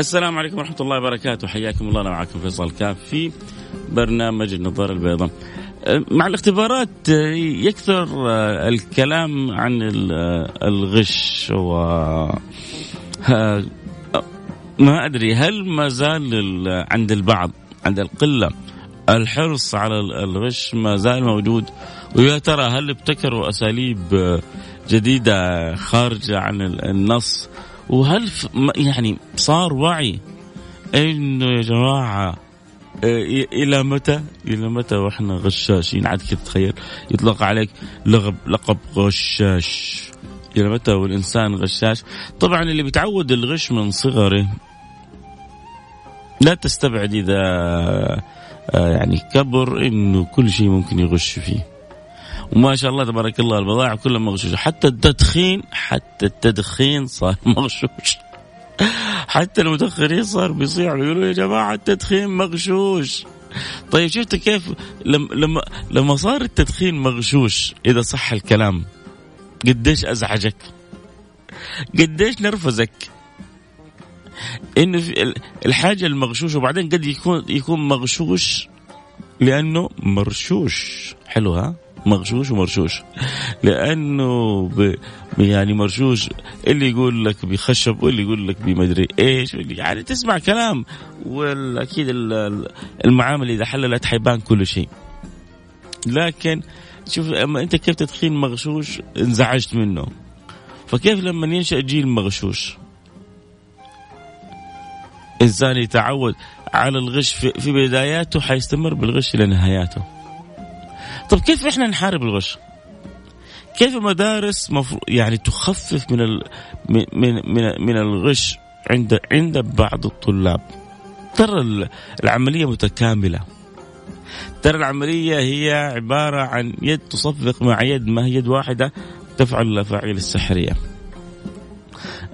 السلام عليكم ورحمة الله وبركاته. حياكم الله أنا معكم فيصل كاف في برنامج النظارة البيضاء. مع الاختبارات يكثر الكلام عن الغش و ما أدري هل ما زال عند البعض عند القلة الحرص على الغش ما زال موجود؟ ويا ترى هل ابتكروا أساليب جديدة خارجة عن النص؟ وهل يعني صار وعي إنه يا جماعة إلى متى؟ إلى متى وإحنا غشاشين عاد كيف تخيل يطلق عليك لقب لقب غشاش إلى متى والإنسان غشاش؟ طبعا اللي بيتعود الغش من صغره لا تستبعد إذا يعني كبر إنه كل شيء ممكن يغش فيه. وما شاء الله تبارك الله البضائع كلها مغشوشة. حتى التدخين حتى التدخين صار مغشوش. حتى المدخنين صار بيصيحوا يقولوا يا جماعة التدخين مغشوش. طيب شفت كيف لما لما لما صار التدخين مغشوش إذا صح الكلام قديش أزعجك؟ قديش نرفزك؟ إنه الحاجة المغشوشة وبعدين قد يكون يكون مغشوش لأنه مرشوش. حلو ها؟ مغشوش ومرشوش. لأنه ب... يعني مرشوش اللي يقول لك بخشب واللي يقول لك بمدري إيش يعني تسمع كلام واكيد المعامل إذا حللت حيبان كل شيء. لكن شوف أما أنت كيف تدخين مغشوش انزعجت منه؟ فكيف لما ينشأ جيل مغشوش؟ انسان يتعود على الغش في, في بداياته حيستمر بالغش إلى نهاياته. طب كيف إحنا نحارب الغش؟ كيف المدارس مفروض يعني تخفف من ال من من من الغش عند عند بعض الطلاب؟ ترى العملية متكاملة. ترى العملية هي عبارة عن يد تصفق مع يد ما هي يد واحدة تفعل الأفاعيل السحرية.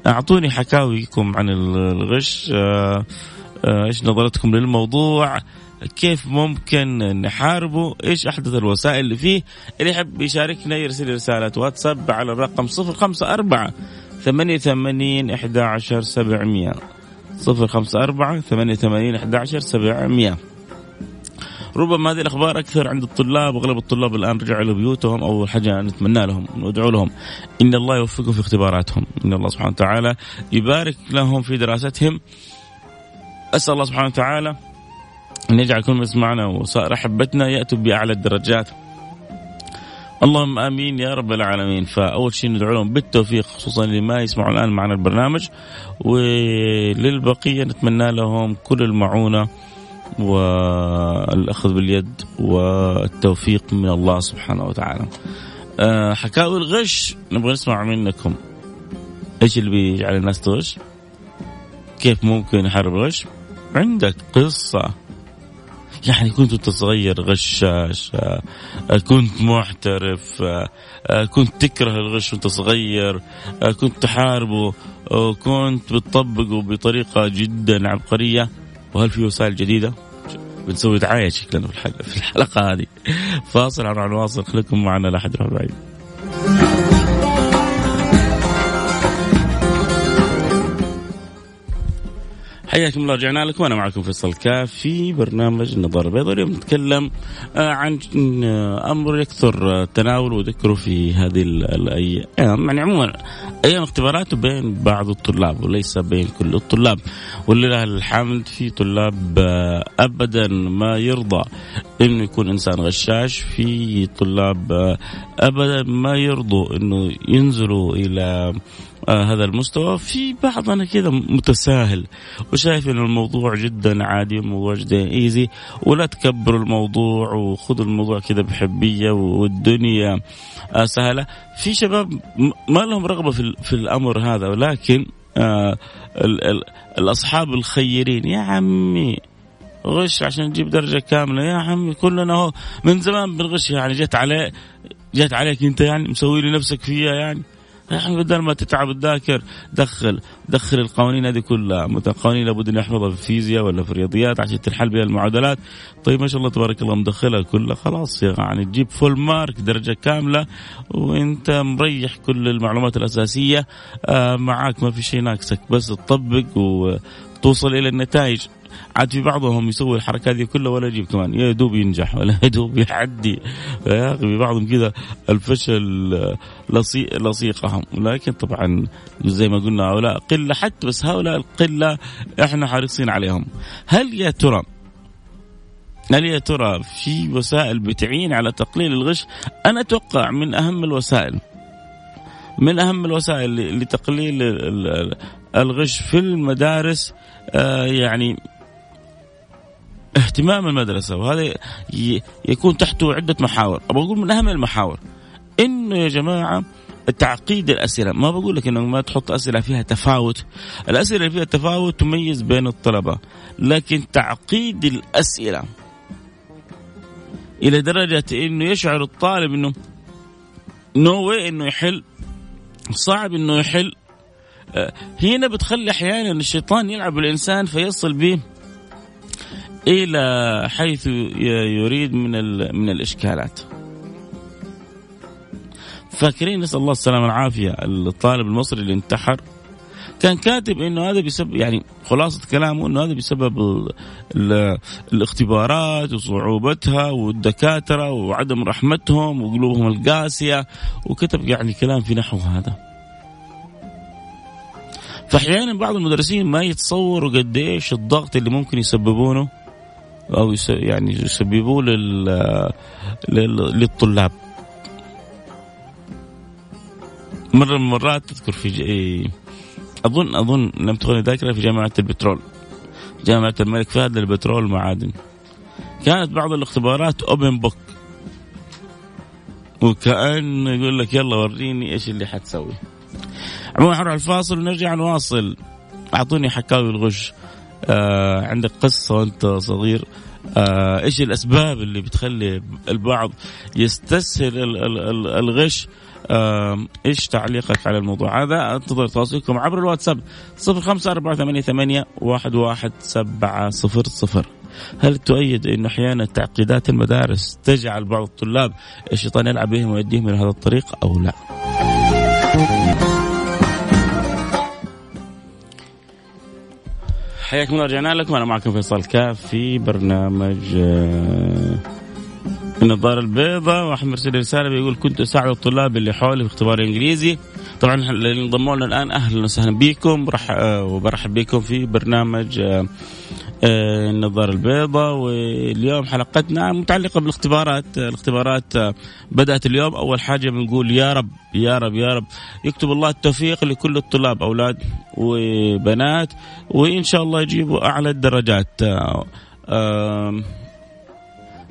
أعطوني حكاويكم عن الغش إيش نظرتكم للموضوع كيف ممكن نحاربه؟ إيش أحدث الوسائل اللي فيه؟ اللي يحب يشاركنا يرسل رسالة واتساب على الرقم 054 88 11 700 054 88 11 700 ربما هذه الأخبار أكثر عند الطلاب واغلب الطلاب الآن رجعوا لبيوتهم أول حاجة نتمنى لهم ندعو لهم. إن الله يوفقهم في اختباراتهم. إن الله سبحانه وتعالى يبارك لهم في دراستهم. أسأل الله سبحانه وتعالى أن يجعل كل من يسمعنا وصائر أحبتنا يأتوا بأعلى الدرجات اللهم آمين يا رب العالمين فأول شيء ندعو لهم بالتوفيق خصوصا اللي ما يسمعوا الآن معنا البرنامج وللبقية نتمنى لهم كل المعونة والأخذ باليد والتوفيق من الله سبحانه وتعالى. أه حكاوي الغش نبغى نسمع منكم إيش اللي بيجعل الناس تغش؟ كيف ممكن نحارب الغش؟ عندك قصة يعني كنت وأنت صغير غشاش كنت محترف كنت تكره الغش وأنت صغير كنت تحاربه وكنت بتطبقه بطريقة جدا عبقرية. وهل في وسائل جديدة؟ بنسوي دعاية شكلنا في الحلقة, في الحلقة هذه. فاصل عن واصل خليكم معنا لا أحد يروح بعيد حياكم الله رجعنا لكم. وأنا معكم فيصل كاف في برنامج النظاره البيضاء اليوم نتكلم آه، عن آه، أمر يكثر تناوله وذكره في هذه الأيام. يعني عموما أيام اختبارات بين بعض الطلاب وليس بين كل الطلاب. ولله الحمد في طلاب آه، ابدا ما يرضى انه يكون إنسان غشاش. في طلاب ابدا ما يرضوا إنه ينزلوا إلى آه هذا المستوى. في بعضنا كذا متساهل. وشايف إن الموضوع جدا عادي وموضوع جدا إيزي. ولا تكبروا الموضوع وخذوا الموضوع كذا بحبية والدنيا آه سهلة. في شباب ما لهم رغبة في, في الأمر هذا. ولكن آه ال ال الأصحاب الخيرين يا عمي غش عشان تجيب درجة كاملة. يا عمي كلنا هو من زمان بنغش يعني. جت عليه جت عليك أنت يعني مسوي لي نفسك فيها يعني. يعني بدل ما تتعب تذاكر دخل دخل القوانين هذه كلها. مثلا قوانين لابد أن يحفظها في الفيزياء ولا في الرياضيات عشان تنحل بها المعادلات. طيب ما شاء الله تبارك الله مدخلها كلها. خلاص يعني تجيب فول مارك درجة كاملة وأنت مريح كل المعلومات الأساسية. آه معاك ما في شيء ناقصك بس تطبق وتوصل إلى النتائج. عاد في بعضهم يسوي الحركة هذه كلها ولا يجيب كمان. يا دوب ينجح ولا يا دوب يعدي. يا أخي في بعضهم كذا الفشل لصيقهم. ولكن طبعا زي ما قلنا هؤلاء قلة حتى بس هؤلاء القلة إحنا حريصين عليهم. هل يا ترى هل يا ترى في وسائل بتعين على تقليل الغش؟ أنا أتوقع من أهم الوسائل من أهم الوسائل لتقليل الغش في المدارس آه، يعني اهتمام المدرسة وهذا يكون تحته عدة محاور، أبغى أقول من أهم المحاور إنه يا جماعة تعقيد الأسئلة، ما بقول لك إنه ما تحط أسئلة فيها تفاوت، الأسئلة اللي فيها تفاوت تميز بين الطلبة، لكن تعقيد الأسئلة إلى درجة إنه يشعر الطالب إنه نو واي إنه يحل صعب إنه يحل. آه، هنا بتخلي أحيانا الشيطان يلعب بالانسان فيصل به إلى حيث يريد من من الإشكالات. فاكرين نسأل الله السلامة والعافية الطالب المصري اللي انتحر كان كاتب إنه هذا بسبب يعني خلاصة كلامه إنه هذا بسبب ال ال الاختبارات وصعوبتها والدكاترة وعدم رحمتهم وقلوبهم القاسية وكتب يعني كلام في نحو هذا. فأحيانا بعض المدرسين ما يتصوروا قديش الضغط اللي ممكن يسببونه أو يعني يسببوه لل للطلاب. مرة من المرات تذكر في إيه، أظن أظن لم تكن ذاكرة في جامعة البترول. جامعة الملك فهد للبترول والمعادن كانت بعض الاختبارات open book وكأن يقول لك يلا وريني إيش اللي حتسوي. عموما حنروح الفاصل ونرجع نواصل. أعطوني حكاوي الغش. آه عندك قصة وانت صغير. آه إيش الأسباب اللي بتخلي البعض يستسهل الغش؟ آه إيش تعليقك على الموضوع؟ هذا انتظر تواصلكم عبر الواتساب 0548811700 هل تؤيد انه أحيانا تعقيدات المدارس تجعل بعض الطلاب الشيطان يلعب بهم ويديهم إلى هذا الطريق أو لا؟ حياكم الله رجعنا لكم أنا معكم فيصل كاف في برنامج النظاره البيضاء واحد مرسل رسالة بيقول كنت أساعد الطلاب اللي حولي في اختبار الانجليزي طبعا اللي انضموا لنا الآن أهلا وسهلا بكم. آه، وبرحب بكم في برنامج آه، آه، النظارة البيضاء. واليوم حلقتنا متعلقة بالاختبارات الاختبارات بدأت اليوم. أول حاجة بنقول يا رب يا رب يا رب. يكتب الله التوفيق لكل الطلاب أولاد وبنات وإن شاء الله يجيبوا أعلى الدرجات.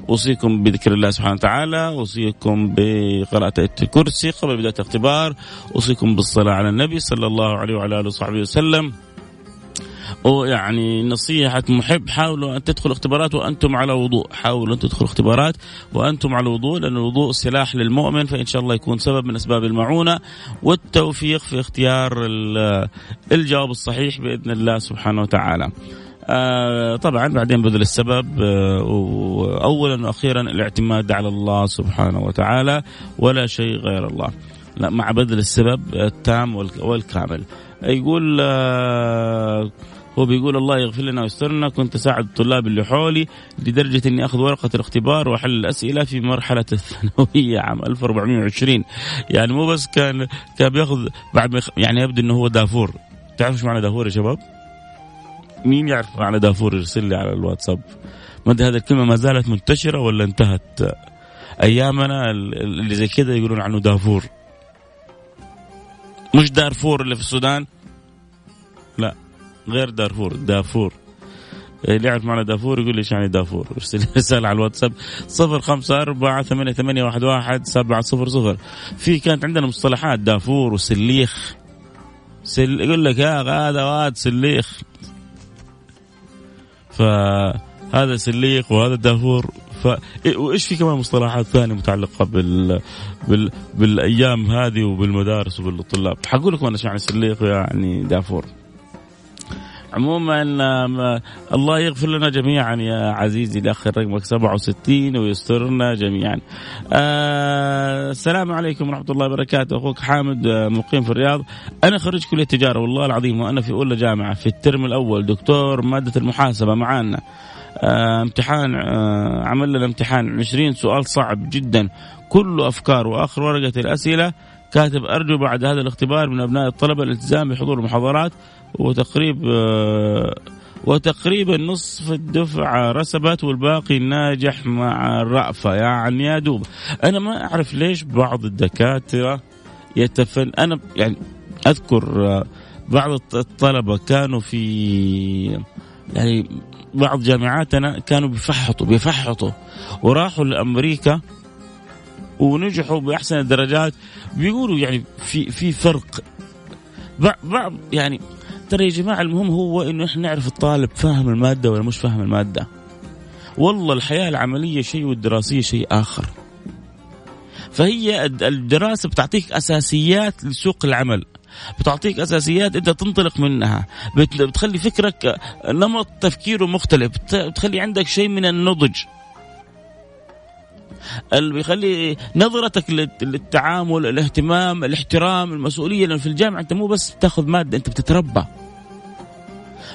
أوصيكم بذكر الله سبحانه وتعالى أوصيكم بقراءة الكرسي قبل بداية الاختبار أوصيكم بالصلاة على النبي صلى الله عليه وعلى آله وصحبه وسلم. ويعني نصيحة محب حاولوا أن تدخلوا اختبارات وأنتم على وضوء حاولوا أن تدخلوا اختبارات وأنتم على وضوء لأن الوضوء سلاح للمؤمن فإن شاء الله يكون سبب من أسباب المعونة والتوفيق في اختيار الجواب الصحيح بإذن الله سبحانه وتعالى. آه طبعا بعدين بذل السبب آه واولا وأخيرا الاعتماد على الله سبحانه وتعالى ولا شيء غير الله. لا مع بذل السبب التام والكامل. يقول آه هو بيقول الله يغفر لنا ويسترنا. كنت أساعد الطلاب اللي حولي لدرجة إني أخذ ورقة الاختبار واحل الأسئلة في مرحلة الثانوية عام 1420 يعني مو بس كان كان بيأخذ بعد ما يعني يبدو إنه هو دافور. تعرف إيش معنى دافور يا شباب؟ مين يعرف؟ معنى دافور يرسل لي على الواتساب. ما أدري هذه الكلمة ما زالت منتشرة ولا انتهت؟ أيامنا اللي زي كذا يقولون عنه دافور. مش دارفور اللي في السودان؟ لا غير دارفور دافور. اللي يعرف معنى دافور يقول لي إيش يعني دافور؟ ارسل رسالة على الواتساب صفر خمسة أربعة ثمانية, ثمانية واحد, واحد سبعة صفر صفر. في كانت عندنا مصطلحات دافور وسليخ. سل... يقول لك يا هذا واد سليخ. فهذا سليق وهذا دافور. ف وإيش في كمان مصطلحات ثانية متعلقة بال... بال... بالأيام هذه وبالمدارس وبالطلاب؟ حقول لكم أنا يعني سليق يعني دافور. عموما الله يغفر لنا جميعا يا عزيزي الاخ رقمك 67 ويسترنا جميعا. آه السلام عليكم ورحمة الله وبركاته. أخوك حامد آه، مقيم في الرياض. أنا خريج كلية تجارة والله العظيم وأنا في أولى جامعة. في الترم الأول دكتور مادة المحاسبة معانا. آه امتحان آه عمل لنا امتحان. 20 سؤال صعب جدا. كله أفكار وآخر ورقة الأسئلة كاتب أرجو بعد هذا الاختبار من أبناء الطلبة الالتزام بحضور المحاضرات وتقريب آه، وتقريبا نصف الدفعة رسبت والباقي ناجح مع الرأفة يعني يا دوب. أنا ما أعرف ليش بعض الدكاترة يتفن أنا يعني أذكر آه، بعض الطلبة كانوا في يعني بعض جامعاتنا كانوا بيفحطوا بيفحطوا وراحوا لأمريكا ونجحوا بأحسن الدرجات. بيقولوا يعني في في فرق. بعض يعني ترى يا جماعة المهم هو إنه إحنا نعرف الطالب فاهم المادة ولا مش فاهم المادة. والله الحياة العملية شيء والدراسية شيء آخر. فهي الدراسة بتعطيك أساسيات لسوق العمل. بتعطيك أساسيات أنت تنطلق منها. بتخلي فكرك نمط تفكيره مختلف. بتخلي عندك شيء من النضج. اللي بيخلي نظرتك للتعامل الاهتمام الاحترام المسؤولية لأنه في الجامعة أنت مو بس تاخذ مادة أنت بتتربى.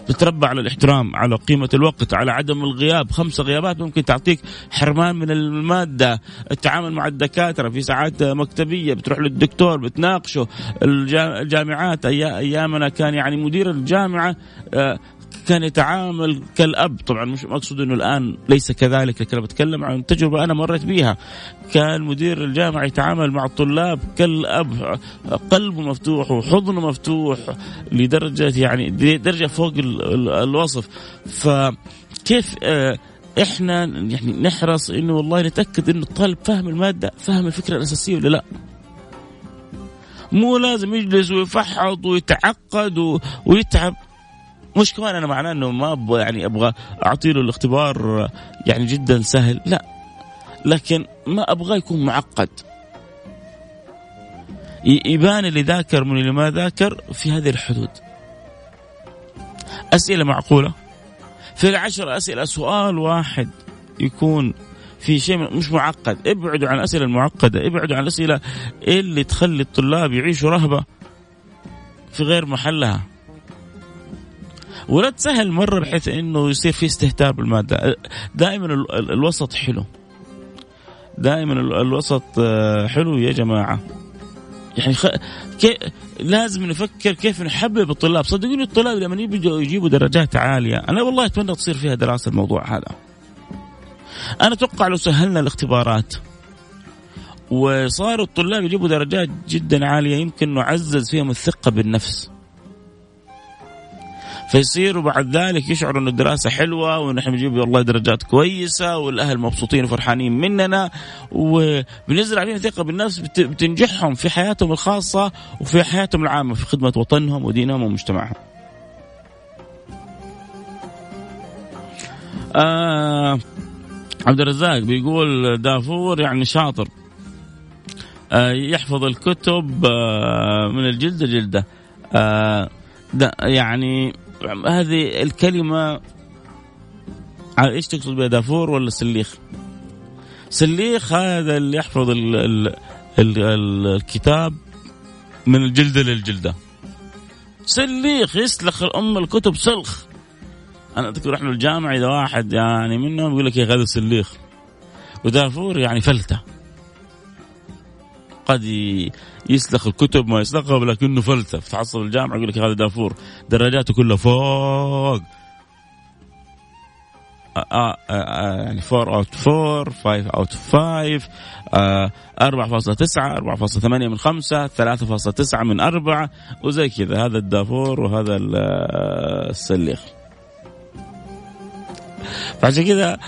بتتربى على الاحترام على قيمة الوقت على عدم الغياب. خمسة غيابات ممكن تعطيك حرمان من المادة. التعامل مع الدكاترة في ساعات مكتبية بتروح للدكتور بتناقشه. الجامعات أيامنا كان يعني مدير الجامعة آه، كان يتعامل كالأب. طبعا مش مقصود إنه الآن ليس كذلك لكن بتكلم عن تجربة أنا مريت بيها. كان مدير الجامعة يتعامل مع الطلاب كالأب قلبه مفتوح وحضنه مفتوح لدرجة يعني درجة فوق الوصف. فكيف آه، إحنا يعني نحرص إنه والله نتأكد إنه الطالب فاهم المادة فاهم الفكرة الأساسية ولا لا؟ مو لازم يجلس ويفحط ويتعقد ويتعب. مش كمان أنا معناه إنه ما أبغى يعني أبغى أعطي له الاختبار يعني جدا سهل لا. لكن ما أبغى يكون معقد. يبان اللي ذاكر من اللي ما ذاكر في هذه الحدود. أسئلة معقولة؟ في العشر أسئلة سؤال واحد يكون في شيء مش معقد. ابعدوا عن الأسئلة المعقدة ابعدوا عن الأسئلة اللي تخلي الطلاب يعيشوا رهبة في غير محلها. ولا تسهل مرة بحيث إنه يصير في استهتار بالمادة. دائما الوسط حلو. دائما الوسط آه، حلو يا جماعة. يعني خ... كي... لازم نفكر كيف نحبب الطلاب. صدقوني الطلاب لما يجوا يجيبوا درجات عالية أنا والله أتمنى تصير فيها دراسة الموضوع هذا. أنا أتوقع لو سهلنا الاختبارات وصاروا الطلاب يجيبوا درجات جدا عالية يمكن نعزز فيهم الثقة بالنفس. فيصيروا بعد ذلك يشعروا إنه الدراسة حلوة ونحن بنجيب والله درجات كويسة والأهل مبسوطين وفرحانين مننا وبنزرع فيهم ثقة بالنفس بتنجحهم في حياتهم الخاصة وفي حياتهم العامة في خدمة وطنهم ودينهم ومجتمعهم. آه عبد الرزاق بيقول دافور يعني شاطر آه يحفظ الكتب آه من الجلدة جلدة آه يعني هذه الكلمة إيش تقصد بها دافور ولا سليخ؟ سليخ هذا اللي يحفظ ال ال ال ال الكتاب من الجلدة للجلدة. سليخ يسلخ الأم الكتب سلخ. أنا أذكر إحنا الجامعة إذا واحد يعني منهم يقول لك يا هذا سليخ. ودافور يعني فلتة. قد يسلخ الكتب ما يسلخها ولكنه فلته فتحصل الجامعة يقول لك هذا دافور. درجاته كلها فوق. آه آه آه يعني 4 out 4 5 out 5 4.9 4.8 من 5 3.9 من 4 وزي كذا هذا الدافور وهذا السليخ. فعشان كذا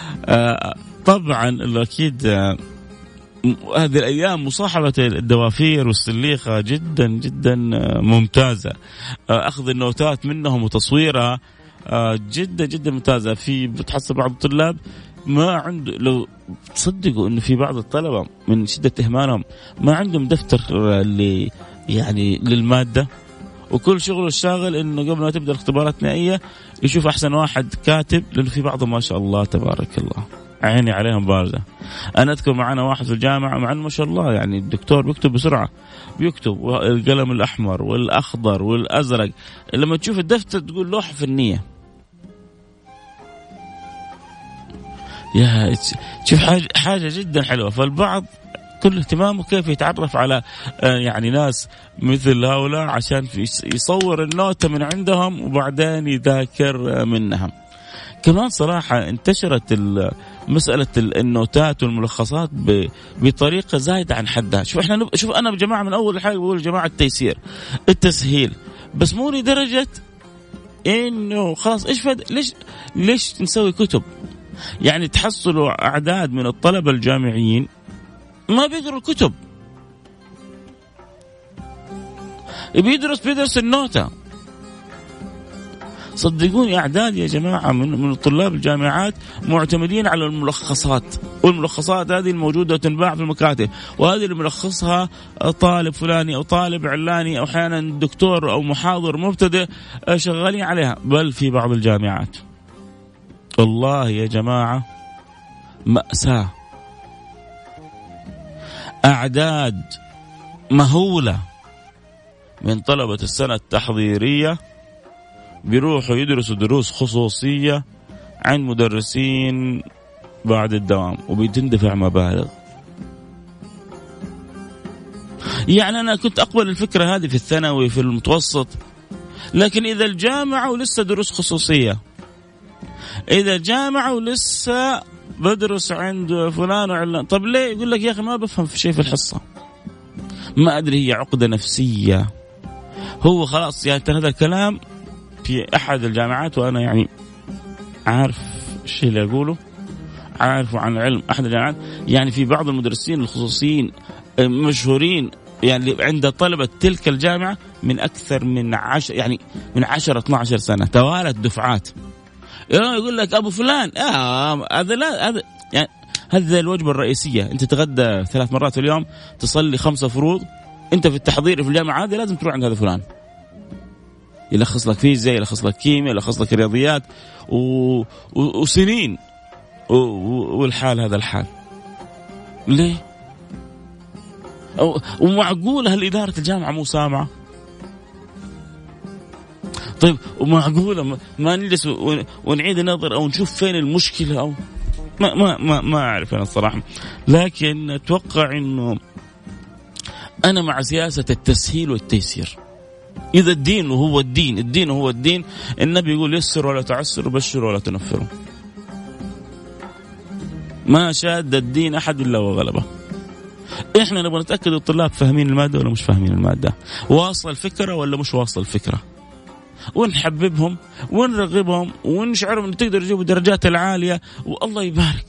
طبعا أكيد آه، هذه الأيام مصاحبة الدوافير والسليخة جدا جدا آه، ممتازة. أخذ النوتات منهم وتصويرها جدا جدا ممتازة. في بتحصل بعض الطلاب ما عنده لو تصدقوا انه في بعض الطلبة من شدة إهمالهم ما عندهم دفتر اللي يعني للمادة. وكل شغله الشاغل إنه قبل ما تبدأ الاختبارات النهائية يشوف أحسن واحد كاتب لأنه في بعضهم ما شاء الله تبارك الله. عيني عليهم باردة. أنا أذكر معنا واحد في الجامعة مع إنه ما شاء الله يعني الدكتور بيكتب بسرعة. بيكتب القلم الأحمر والأخضر والأزرق. لما تشوف الدفتر تقول لوحة فنية. يا شوف حاجة حاجة جدا حلوة. فالبعض كل اهتمامه كيف يتعرف على آه، يعني ناس مثل هؤلاء عشان يصور النوتة من عندهم وبعدين يذاكر منها. كمان صراحة انتشرت مسألة النوتات والملخصات بطريقة زايدة عن حدها. شوف إحنا شوف أنا بجماعة من أول حاجة بقول جماعة التيسير التسهيل. بس مو لدرجة إنه خلاص إيش فد... ليش ليش نسوي كتب؟ يعني تحصلوا أعداد من الطلبة الجامعيين ما بيقروا الكتب. بيدرس بيدرس النوتة. صدقوني أعداد يا جماعة من من طلاب الجامعات معتمدين على الملخصات والملخصات هذه الموجودة تنباع في المكاتب وهذه اللي ملخصها طالب فلاني أو طالب علاني أو أحيانا دكتور أو محاضر مبتدئ شغالين عليها. بل في بعض الجامعات. والله يا جماعة مأساة. أعداد مهولة من طلبة السنة التحضيرية بيروحوا يدرسوا دروس خصوصية عند مدرسين بعد الدوام وبتندفع مبالغ. يعني أنا كنت أقبل الفكرة هذه في الثانوي في المتوسط لكن إذا الجامعة ولسه دروس خصوصية إذا الجامعة ولسه بدرس عند فلان وعلان طب ليه؟ يقول لك يا أخي ما بفهم في شيء في الحصة. ما أدري هي عقدة نفسية. هو خلاص يعني هذا الكلام في أحد الجامعات وأنا يعني عارف الشيء اللي أقوله عارفه عن علم أحد الجامعات. يعني في بعض المدرسين الخصوصيين مشهورين يعني عند طلبة تلك الجامعة من أكثر من عشر يعني من عشر 12 سنة توالت دفعات. يقول لك أبو فلان آه هذا لا هذا يعني هذه الوجبة الرئيسية. أنت تغدى ثلاث مرات في اليوم تصلي خمسة فروض أنت في التحضير في الجامعة هذه لازم تروح عند هذا فلان. يلخص لك فيزياء يلخص لك كيمياء يلخص لك رياضيات و... وسنين و... والحال هذا الحال ليه؟ ومعقول هل إدارة الجامعة مو سامعة؟ طيب ومعقولة ما نجلس ونعيد النظر أو نشوف فين المشكلة أو ما ما ما, ما أعرف أنا الصراحة لكن أتوقع أنه أنا مع سياسة التسهيل والتيسير إذا الدين هو الدين الدين هو الدين. النبي يقول يسر ولا تعسر بشر ولا تنفروا ما شاد الدين أحد إلا وغلبه إحنا نبغى نتأكد الطلاب فاهمين المادة ولا مش فاهمين المادة. واصل الفكرة ولا مش واصل الفكرة؟ ونحببهم ونرغبهم ونشعرهم إنه تقدر يجيبوا الدرجات العالية. والله يبارك.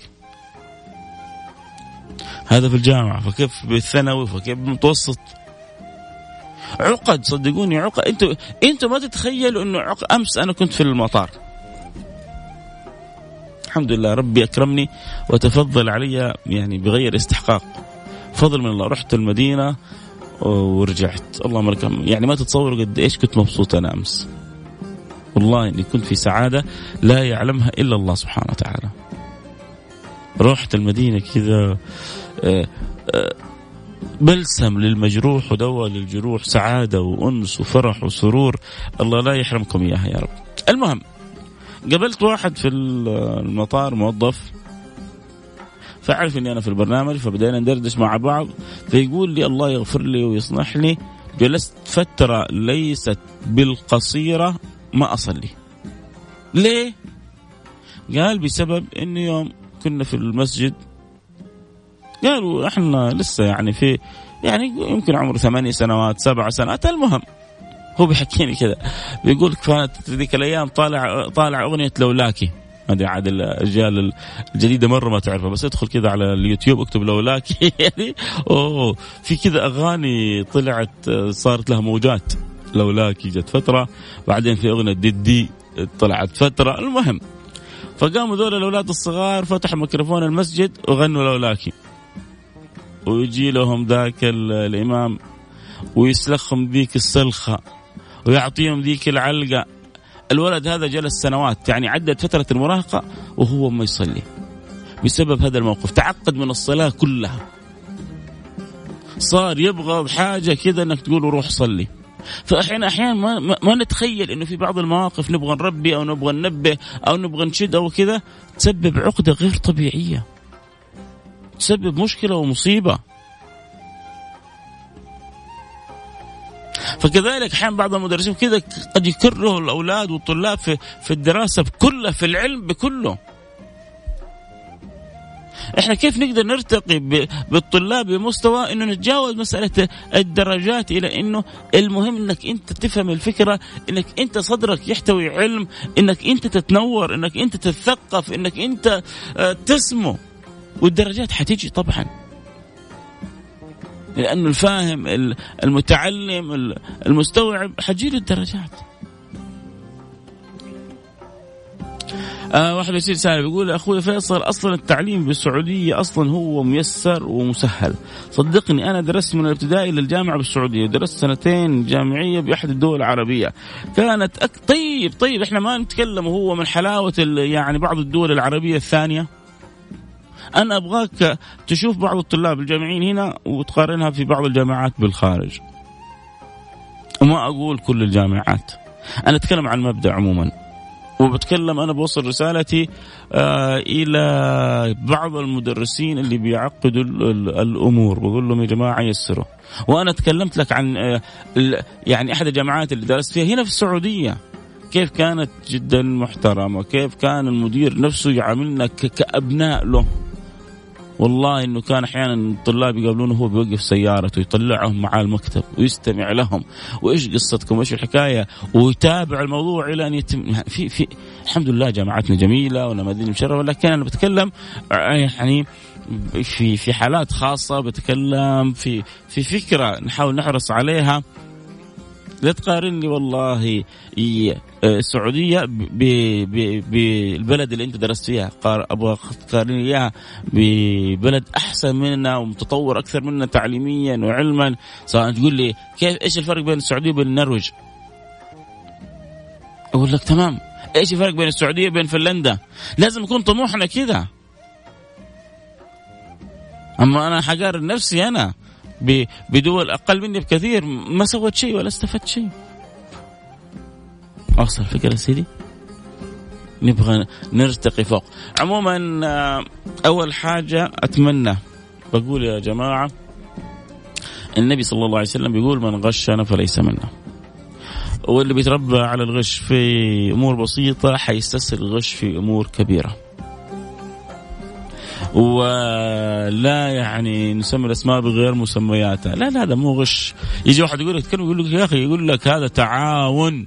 هذا في الجامعة فكيف بالثانوي فكيف بالمتوسط؟ عقد صدقوني عقد. أنتوا أنتوا ما تتخيلوا انه عقد امس أنا كنت في المطار. الحمد لله ربي أكرمني وتفضل علي يعني بغير استحقاق. فضل من الله رحت المدينة ورجعت. اللهم لك يعني ما تتصوروا قد إيش كنت مبسوط أنا أمس. والله إني كنت في سعادة لا يعلمها إلا الله سبحانه وتعالى. رحت المدينة كذا آه، آه، بلسم للمجروح ودواء للجروح سعادة وأنس وفرح وسرور الله لا يحرمكم إياها يا رب. المهم قابلت واحد في المطار موظف فعرف إني أنا في البرنامج فبدينا ندردش مع بعض فيقول لي الله يغفر لي ويصلح لي جلست فترة ليست بالقصيرة ما أصلي. ليه؟ قال بسبب إنه يوم كنا في المسجد قالوا إحنا لسه يعني في يعني يمكن عمره ثمانية سنوات سبع سنوات المهم هو بيحكيني كذا بيقول كانت ذيك الأيام طالع طالع أغنية لولاكي ما أدري عاد الاجيال الجديدة مرة ما تعرفها بس ادخل كذا على اليوتيوب اكتب لولاكي يعني أوه في كذا أغاني طلعت صارت لها موجات لولاكي جت فترة بعدين في أغنية ديدي طلعت فترة المهم فقاموا ذول الأولاد الصغار فتحوا ميكروفون المسجد وغنوا لولاكي. ويجي لهم ذاك الإمام ويسلخهم ذيك السلخة ويعطيهم ذيك العلقة. الولد هذا جلس سنوات يعني عدت فترة المراهقة وهو ما يصلي. بسبب هذا الموقف تعقد من الصلاة كلها. صار يبغى حاجة كذا إنك تقول روح صلي. فاحيانا أحيانا ما, ما نتخيل إنه في بعض المواقف نبغى نربي أو نبغى ننبه أو نبغى نشد أو كذا تسبب عقدة غير طبيعية. تسبب مشكلة ومصيبة. فكذلك أحيانا بعض المدرسين كذا قد يكرهوا الأولاد والطلاب في في الدراسة بكلها في العلم بكله. إحنا كيف نقدر نرتقي بالطلاب بمستوى إنه نتجاوز مسألة الدرجات إلى إنه المهم إنك أنت تفهم الفكرة إنك أنت صدرك يحتوي علم إنك أنت تتنور إنك أنت تتثقف إنك أنت آه، تسمو. والدرجات حتيجي طبعا. لأنه الفاهم المتعلم المستوعب حتجيله الدرجات. آه واحد يصير سالم بيقول أخوي فيصل أصلا التعليم بالسعودية أصلا هو ميسر ومسهل. صدقني أنا درست من الابتدائي للجامعة بالسعودية درست سنتين جامعية بأحد الدول العربية. كانت أك... طيب طيب إحنا ما نتكلم هو من حلاوة يعني بعض الدول العربية الثانية. أنا أبغاك تشوف بعض الطلاب الجامعيين هنا وتقارنها في بعض الجامعات بالخارج. وما أقول كل الجامعات. أنا أتكلم عن مبدأ عموما. وبتكلم أنا بوصل رسالتي آه إلى بعض المدرسين اللي بيعقدوا الأمور بقول لهم يا جماعة يسروا. وأنا تكلمت لك عن آه يعني أحد الجامعات اللي درست فيها. هنا في السعودية كيف كانت جدا محترمة كيف كان المدير نفسه يعاملنا كأبناء له. والله إنه كان أحيانا الطلاب يقابلونه وهو بيوقف سيارته ويطلعهم معاه المكتب ويستمع لهم. وإيش قصتكم؟ وإيش الحكاية؟ ويتابع الموضوع إلى أن يتم. في في الحمد لله جامعاتنا جميلة ونماذج مشرفة لكن أنا بتكلم يعني في في حالات خاصة بتكلم في في فكرة نحاول نحرص عليها. لا تقارني والله السعودية بالبلد اللي انت درست فيها. أبغى تقارني إياها ببلد أحسن مننا ومتطور أكثر مننا تعليميا وعلما. سواء تقول لي كيف إيش الفرق بين السعودية وبين النرويج؟ أقول لك تمام. إيش الفرق بين السعودية وبين فنلندا؟ لازم يكون طموحنا كذا. أما أنا حقارن نفسي أنا بدول أقل مني بكثير ما سوت شيء ولا استفدت شيء. واصل الفكرة سيدي. نبغى نرتقي فوق. عموما آه، أول حاجة أتمنى بقول يا جماعة النبي صلى الله عليه وسلم بيقول من غشنا فليس منا. واللي بيتربى على الغش في أمور بسيطة حيستسهل الغش في أمور كبيرة. ولا يعني نسمي الأسماء بغير مسمياتها. لا لا هذا مو غش. يجي واحد يقول لك يقول لك يا أخي يقول لك هذا تعاون.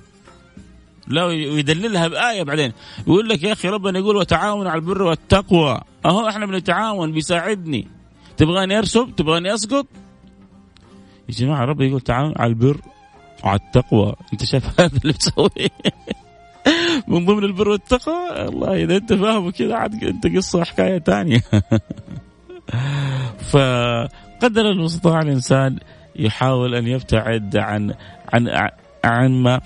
لا ويدللها بآية بعدين. يقول لك يا أخي ربنا يقول وتعاون على البر والتقوى. أهو إحنا بنتعاون بيساعدني. تبغاني أرسب تبغاني أسقط؟ يا جماعة ربنا يقول تعاون على البر وعلى التقوى. أنت شايف هذا اللي بتسويه من ضمن البر والتقوى؟ الله إذا أنت فاهمه كذا عاد أنت قصة حكايه ثانية فقدر المستطاع الإنسان يحاول أن يبتعد عن عن عن ما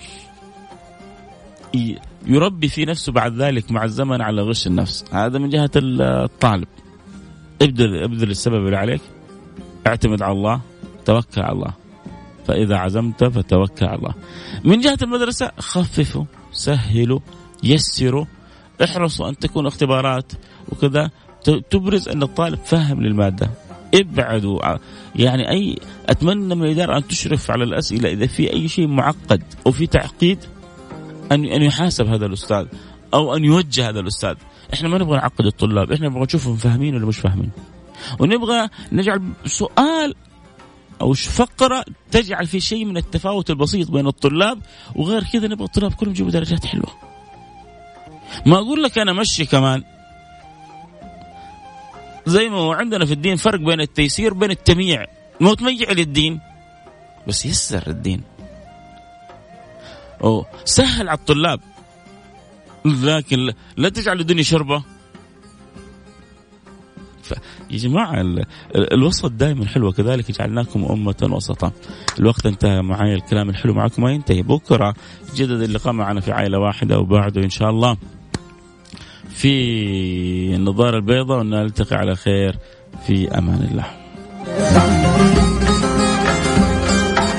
يربي في نفسه بعد ذلك مع الزمن على غش النفس. هذا من جهة الطالب. ابذل ابذل السبب اللي عليك. اعتمد على الله. توكل على الله. فإذا عزمت فتوكل على الله. من جهة المدرسة خففوا سهلوا يسروا احرصوا أن تكون اختبارات وكذا. تبرز أن الطالب فاهم للمادة. ابعدوا. يعني اي أتمنى من الإدارة أن تشرف على الأسئلة إذا في أي شيء معقد أو في تعقيد ان أن يحاسب هذا الأستاذ أو أن يوجه هذا الأستاذ. إحنا ما نبغى نعقد الطلاب إحنا نبغى نشوفهم فاهمين ولا مش فاهمين. ونبغى نجعل سؤال أو فقرة تجعل في شيء من التفاوت البسيط بين الطلاب وغير كذا نبغى الطلاب كلهم يجيبوا درجات حلوة. ما أقول لك أنا مشي كمان. زي ما هو عندنا في الدين فرق بين التيسير وبين التمييع مو تميع للدين بس يسر الدين. سهل على الطلاب. لكن لا تجعل الدنيا شربة. يا جماعة الوسط دائما حلوة. كذلك جعلناكم أمة وسطا. الوقت انتهى معي الكلام الحلو معكم ما ينتهي. بكرة جدد اللقاء معنا في عائلة واحدة وبعده إن شاء الله. في النظارة البيضاء ونلتقي على خير. في أمان الله.